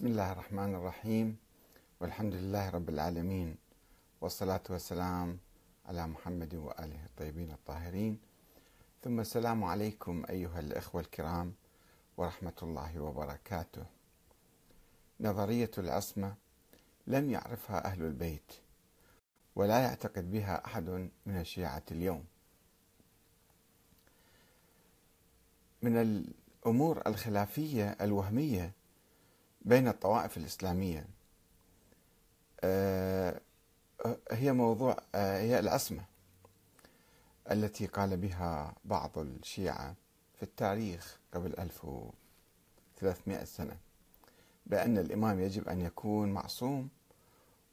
بسم الله الرحمن الرحيم. والحمد لله رب العالمين. والصلاة والسلام على محمد وآله الطيبين الطاهرين. ثم السلام عليكم أيها الإخوة الكرام ورحمة الله وبركاته. نظرية العصمة لم يعرفها أهل البيت ولا يعتقد بها أحد من الشيعة اليوم. من الأمور الخلافية الوهمية بين الطوائف الإسلامية. آه، هي موضوع آه، هي العصمة التي قال بها بعض الشيعة في التاريخ قبل 1300 سنة بأن الإمام يجب أن يكون معصوم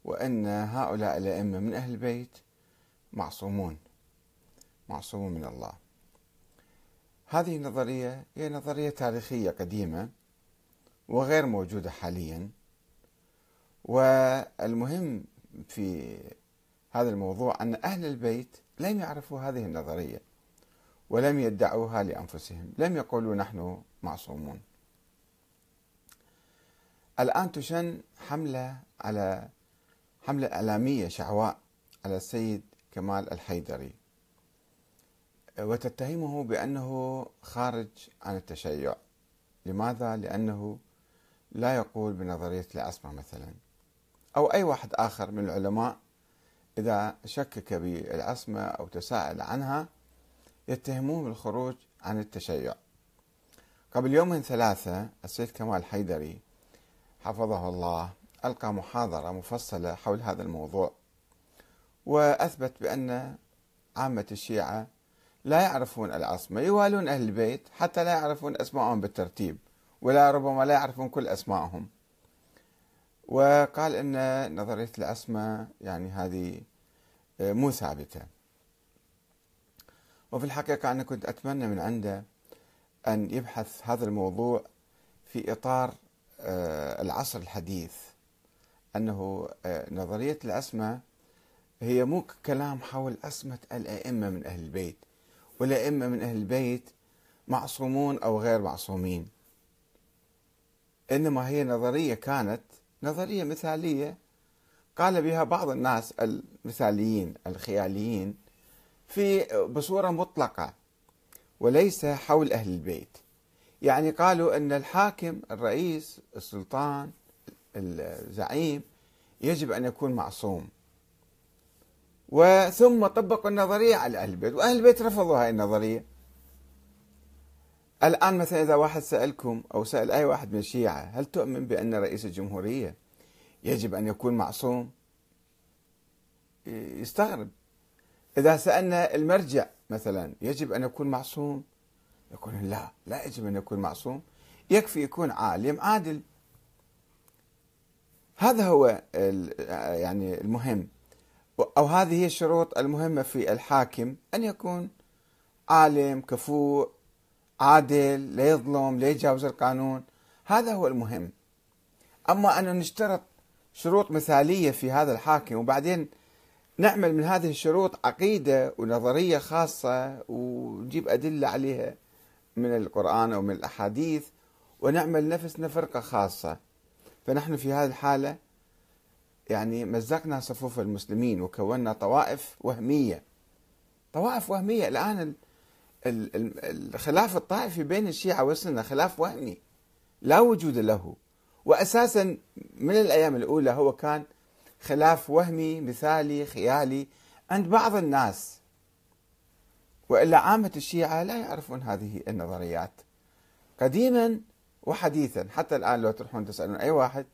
وأن هؤلاء الأئمة من أهل البيت معصومون معصومون من الله. هذه النظرية هي نظرية تاريخية قديمة وغير موجودة حاليا. والمهم في هذا الموضوع أن أهل البيت لم يعرفوا هذه النظرية ولم يدعوها لأنفسهم لم يقولوا نحن معصومون. الآن تشن حملة على حملة إعلامية شعواء على السيد كمال الحيدري. وتتهمه بأنه خارج عن التشيع. لماذا؟ لأنه لا يقول بنظرية العصمة مثلا. أو أي واحد آخر من العلماء إذا شكك بالعصمة أو تساءل عنها يتهموه بالخروج عن التشيع. قبل يومين ثلاثة السيد كمال حيدري حفظه الله ألقى محاضرة مفصلة حول هذا الموضوع وأثبت بأن عامة الشيعة لا يعرفون العصمة يوالون أهل البيت حتى لا يعرفون أسمائهم بالترتيب. ولا ربما لا يعرفون كل أسمائهم وقال أن نظرية العصمة يعني هذه آه، مو ثابتة. وفي الحقيقة أنا كنت أتمنى من عنده أن يبحث هذا الموضوع في إطار آه، العصر الحديث أنه آه، نظرية العصمة هي مو كلام حول عصمة الأئمة من أهل البيت. والأئمة من أهل البيت معصومون أو غير معصومين. إنما هي نظرية كانت نظرية مثالية. قال بها بعض الناس المثاليين الخياليين في بصورة مطلقة وليس حول أهل البيت. يعني قالوا أن الحاكم الرئيس السلطان الزعيم يجب أن يكون معصوم. وثم طبقوا النظرية على أهل البيت وأهل البيت رفضوا هاي النظرية. الآن مثلا إذا واحد سألكم أو سأل أي واحد من الشيعة هل تؤمن بأن رئيس الجمهورية يجب أن يكون معصوم؟ يستغرب. إذا سألنا المرجع مثلا يجب أن يكون معصوم؟ يقول لا لا يجب أن يكون معصوم. يكفي يكون عالم عادل. هذا هو يعني المهم. أو هذه هي الشروط المهمة في الحاكم أن يكون عالم كفوء عادل لا يظلم لا يتجاوز القانون. هذا هو المهم. أما أن نشترط شروط مثالية في هذا الحاكم وبعدين نعمل من هذه الشروط عقيدة ونظرية خاصة ونجيب أدلة عليها من القرآن أو من الأحاديث ونعمل نفسنا فرقة خاصة. فنحن في هذه الحالة يعني مزقنا صفوف المسلمين وكونا طوائف وهمية. طوائف وهمية. الآن الخلاف الطائفي بين الشيعة والسنة خلاف وهمي لا وجود له. وأساسا من الأيام الأولى هو كان خلاف وهمي مثالي خيالي عند بعض الناس. وإلا عامة الشيعة لا يعرفون هذه النظريات. قديما وحديثا حتى الآن لو تروحون تسألون أي واحد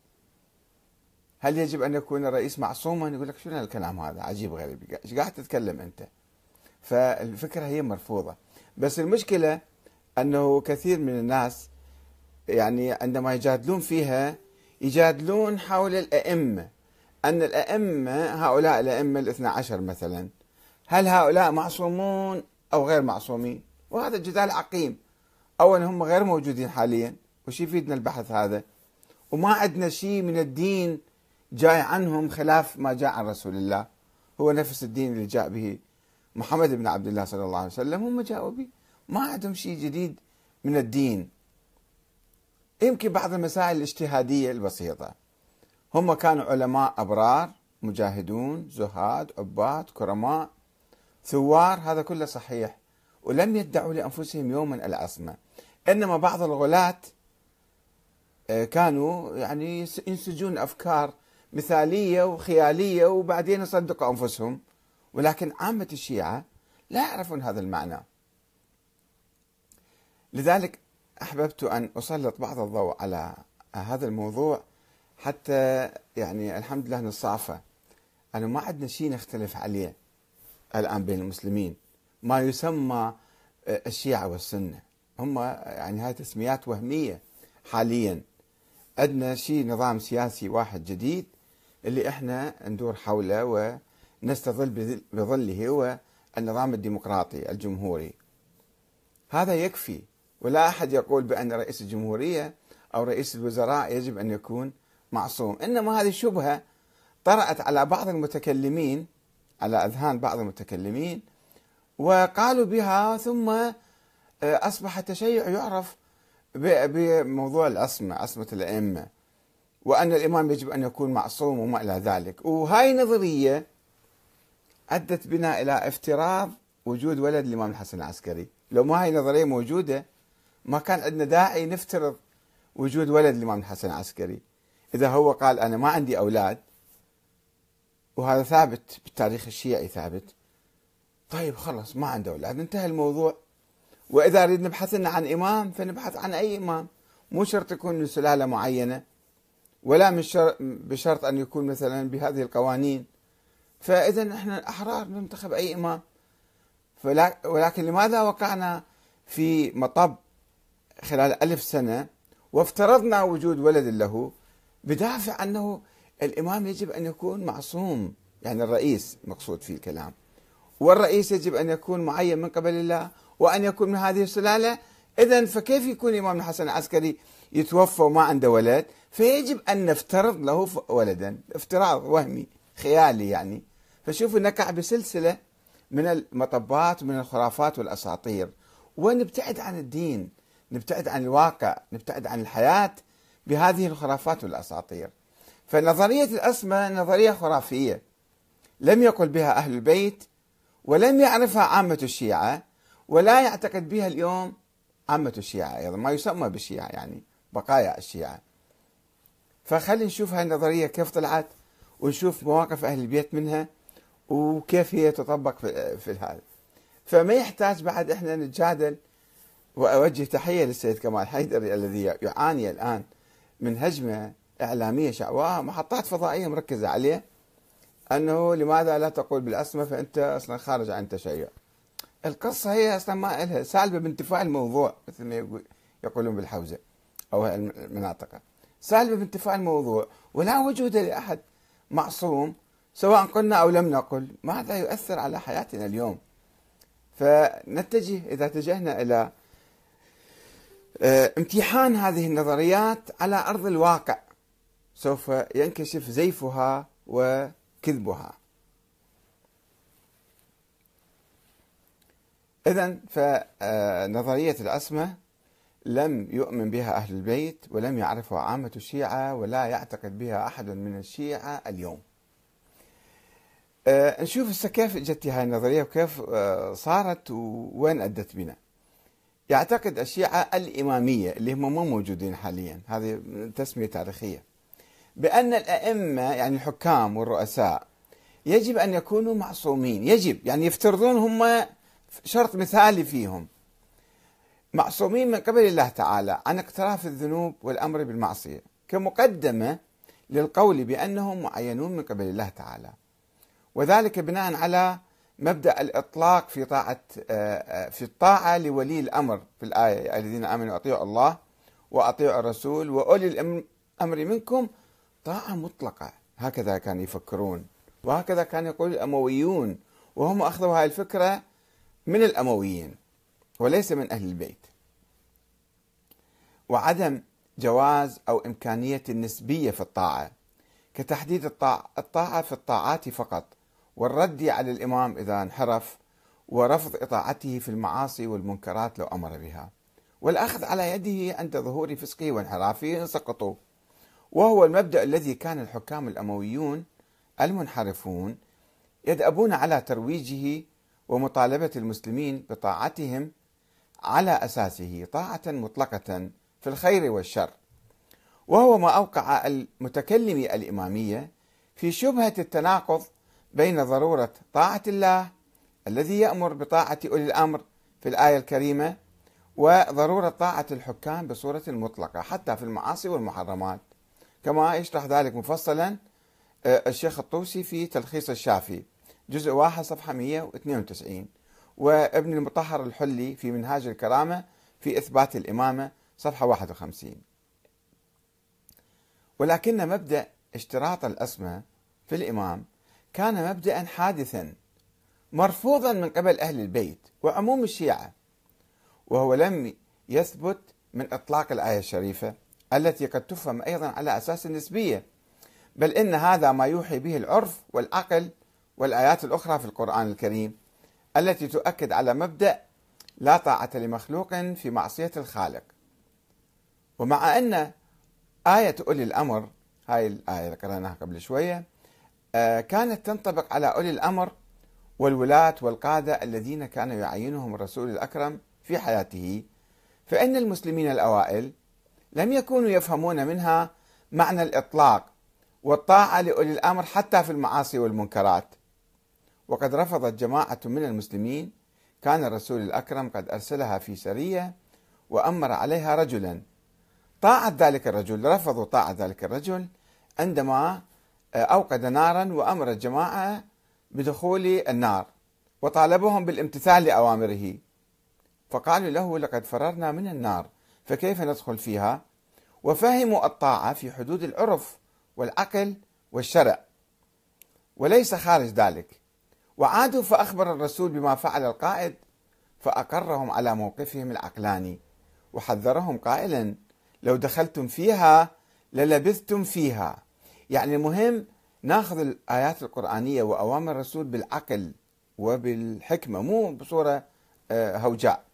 هل يجب أن يكون الرئيس معصوما؟ يقول لك شنو الكلام هذا؟ عجيب غريب إيش قاعد تتكلم أنت؟ فالفكرة هي مرفوضة. بس المشكلة أنه كثير من الناس يعني عندما يجادلون فيها يجادلون حول الأئمة. أن الأئمة هؤلاء الأئمة الاثنى عشر مثلا هل هؤلاء معصومون أو غير معصومين؟ وهذا جدال عقيم. أولا هم غير موجودين حاليا. وش يفيدنا البحث هذا؟ وما عندنا شيء من الدين جاي عنهم خلاف ما جاء عن رسول الله. هو نفس الدين اللي جاء به. محمد بن عبد الله صلى الله عليه وسلم هم جاءوا به ما عندهم شيء جديد من الدين. يمكن بعض المسائل الاجتهادية البسيطة. هم كانوا علماء أبرار مجاهدون زهاد عباد كرماء ثوار هذا كله صحيح. ولم يدعوا لأنفسهم يوما العصمة. إنما بعض الغلاة آه، كانوا يعني ينسجون أفكار مثالية وخيالية وبعدين يصدقوا أنفسهم. ولكن عامة الشيعة لا يعرفون هذا المعنى. لذلك أحببت أن أسلط بعض الضوء على هذا الموضوع حتى يعني الحمد لله نصافى أنا ما عندنا شيء نختلف عليه الآن بين المسلمين. ما يسمى الشيعة والسنة. هم يعني هاي تسميات وهمية حاليا. عندنا شيء نظام سياسي واحد جديد اللي إحنا ندور حوله ونستظل بظله هو النظام الديمقراطي الجمهوري. هذا يكفي ولا أحد يقول بأن رئيس الجمهورية أو رئيس الوزراء يجب أن يكون معصوم. إنما هذه شبهة طرأت على بعض المتكلمين على أذهان بعض المتكلمين وقالوا بها ثم آه، أصبح التشيع يعرف بموضوع العصمه عصمه الأئمة وأن الإمام يجب أن يكون معصوم وما إلى ذلك. وهاي نظرية أدت بنا إلى افتراض وجود ولد الإمام الحسن العسكري. لو ما هاي نظرية موجودة ما كان عندنا داعي نفترض وجود ولد الإمام الحسن العسكري. إذا هو قال أنا ما عندي أولاد وهذا ثابت بالتاريخ الشيعي ثابت. طيب خلص ما عنده أولاد انتهى الموضوع. وإذا أريد نبحث لنا عن إمام فنبحث عن أي إمام. مو شرط يكون من سلالة معينة ولا من شر... بشرط أن يكون مثلا بهذه القوانين. فإذا إحنا احرار ننتخب أي إمام. فلا... ولكن لماذا وقعنا في مطب خلال ألف سنة وافترضنا وجود ولد له بدافع أنه الإمام يجب أن يكون معصوم يعني الرئيس مقصود في الكلام. والرئيس يجب أن يكون معين من قبل الله وأن يكون من هذه السلالة. إذا فكيف يكون الإمام الحسن العسكري يتوفى وما عنده ولد؟ فيجب أن نفترض له ولدا. افتراض وهمي خيالي يعني. فشوفوا نقع بسلسلة من المطبات ومن الخرافات والأساطير. ونبتعد عن الدين؟ نبتعد عن الواقع نبتعد عن الحياة بهذه الخرافات والأساطير. فنظرية الأسمى نظرية خرافية. لم يقل بها أهل البيت ولم يعرفها عامة الشيعة ولا يعتقد بها اليوم عامة الشيعة أيضا ما يسمى بالشيعة يعني بقايا الشيعة. فخلينا نشوف هاي النظرية كيف طلعت ونشوف مواقف أهل البيت منها. وكيف هي تطبق في هذا فما يحتاج بعد إحنا نتجادل وأوجه تحية للسيد كمال حيدري الذي يعاني الآن من هجمة إعلامية شعواء محطات فضائية مركزة عليه أنه لماذا لا تقول بالأسمى فأنت أصلا خارج عن التشيع. القصة هي أصلا ما لها سالبة بانتفاع الموضوع مثل ما يقولون بالحوزة أو المناطق. سالبة بانتفاع الموضوع ولا وجود لأحد معصوم سواء قلنا أو لم نقل ماذا يؤثر على حياتنا اليوم. فنتجه إذا اتجهنا إلى آه، امتحان هذه النظريات على أرض الواقع سوف ينكشف زيفها وكذبها. اذا فنظرية العصمه لم يؤمن بها أهل البيت ولم يعرفها عامة الشيعة ولا يعتقد بها أحد من الشيعة اليوم. آه، نشوف كيف جت هاي النظرية وكيف آه، صارت ووين أدت بنا. يعتقد الشيعة الإمامية اللي هم مو موجودين حاليا هذه تسمية تاريخية. بأن الأئمة يعني الحكام والرؤساء يجب أن يكونوا معصومين. يجب يعني يفترضون هم شرط مثالي فيهم. معصومين من قبل الله تعالى عن اقتراف الذنوب والأمر بالمعصية كمقدمة للقول بأنهم معينون من قبل الله تعالى. وذلك بناء على مبدأ الإطلاق في طاعة آه، آه، في الطاعة لولي الأمر في الآية الذين آمنوا اطيعوا الله وأطيعوا الرسول وأولي الامر منكم. طاعة مطلقة. هكذا كانوا يفكرون. وهكذا كان يقول الأمويون. وهم أخذوا هذه الفكرة من الأمويين وليس من أهل البيت. وعدم جواز أو إمكانية النسبية في الطاعة. كتحديد الطاعة في الطاعات فقط. والرد على الإمام إذا انحرف ورفض إطاعته في المعاصي والمنكرات لو أمر بها. والأخذ على يده عند ظهور فسقه وانحرافه سقطوا. وهو المبدأ الذي كان الحكام الأمويون المنحرفون يدأبون على ترويجه ومطالبة المسلمين بطاعتهم على أساسه طاعة مطلقة في الخير والشر. وهو ما أوقع المتكلم الإمامية في شبهة التناقض بين ضرورة طاعة الله الذي يأمر بطاعة أولي الأمر في الآية الكريمة وضرورة طاعة الحكام بصورة مطلقة حتى في المعاصي والمحرمات. كما يشرح ذلك مفصلا آه، الشيخ الطوسي في تلخيص الشافي جزء واحد صفحة 192 وابن المطهر الحلي في منهاج الكرامة في إثبات الإمامة صفحة 51 ولكن مبدأ اشتراط الأسماء في الإمام كان مبدأ حادثا مرفوضا من قبل أهل البيت وعموم الشيعة وهو لم يثبت من إطلاق الآية الشريفة التي قد تفهم أيضا على أساس النسبية بل إن هذا ما يوحي به العرف والعقل والآيات الأخرى في القرآن الكريم التي تؤكد على مبدأ لا طاعة لمخلوق في معصية الخالق. ومع أن آية أولي الأمر هاي الآية اللي قرأناها قبل شوية كانت تنطبق على أولي الأمر والولاة والقادة الذين كان يعينهم الرسول الأكرم في حياته. فإن المسلمين الأوائل لم يكونوا يفهمون منها معنى الإطلاق والطاعة لأولي الأمر حتى في المعاصي والمنكرات. وقد رفضت جماعة من المسلمين كان الرسول الأكرم قد أرسلها في سرية وأمر عليها رجلا. طاعت ذلك الرجل رفضوا طاعة ذلك الرجل عندما أوقد نارا وأمر الجماعة بدخول النار وطالبهم بالامتثال لأوامره. فقالوا له لقد فررنا من النار فكيف ندخل فيها؟ وفهموا الطاعة في حدود العرف والعقل والشرع وليس خارج ذلك. وعادوا فأخبر الرسول بما فعل القائد فأقرهم على موقفهم العقلاني. وحذرهم قائلا لو دخلتم فيها للبثتم فيها. يعني المهم ناخذ الآيات القرآنية وأوامر الرسول بالعقل وبالحكمة مو بصورة آه، هوجاء.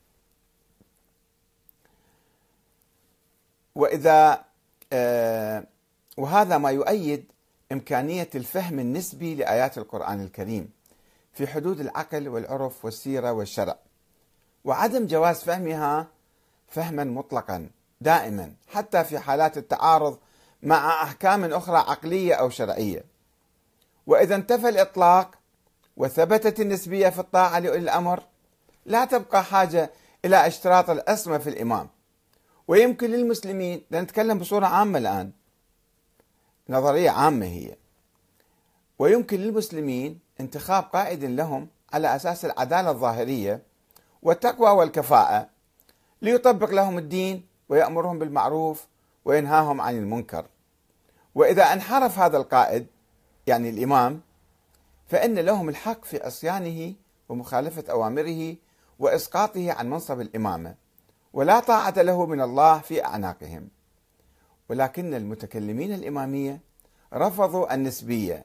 وإذا آه، وهذا ما يؤيد إمكانية الفهم النسبي لآيات القرآن الكريم في حدود العقل والعرف والسيرة والشرع. وعدم جواز فهمها فهما مطلقا دائما حتى في حالات التعارض مع أحكام أخرى عقلية أو شرعية. وإذا انتفى الإطلاق وثبتت النسبية في الطاعة لأولي الأمر لا تبقى حاجة إلى اشتراط الأسمى في الإمام. ويمكن للمسلمين لنتكلم بصورة عامة الآن نظرية عامة هي. ويمكن للمسلمين انتخاب قائد لهم على أساس العدالة الظاهرية والتقوى والكفاءة ليطبق لهم الدين ويأمرهم بالمعروف وينهاهم عن المنكر. وإذا انحرف هذا القائد يعني الإمام فإن لهم الحق في عصيانه ومخالفة أوامره وإسقاطه عن منصب الإمامة ولا طاعة له من الله في أعناقهم. ولكن المتكلمين الإمامية رفضوا النسبية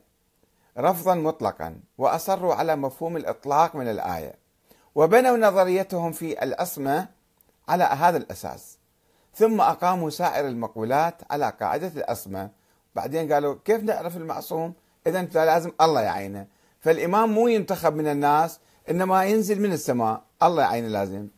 رفضا مطلقا وأصروا على مفهوم الإطلاق من الآية وبنوا نظريتهم في الأسماء على هذا الأساس. ثم أقاموا سائر المقولات على قاعدة الأسماء. بعدين قالوا كيف نعرف المعصوم؟ إذا لازم الله يعينه. فالإمام مو ينتخب من الناس إنما ينزل من السماء. الله يعينه لازم.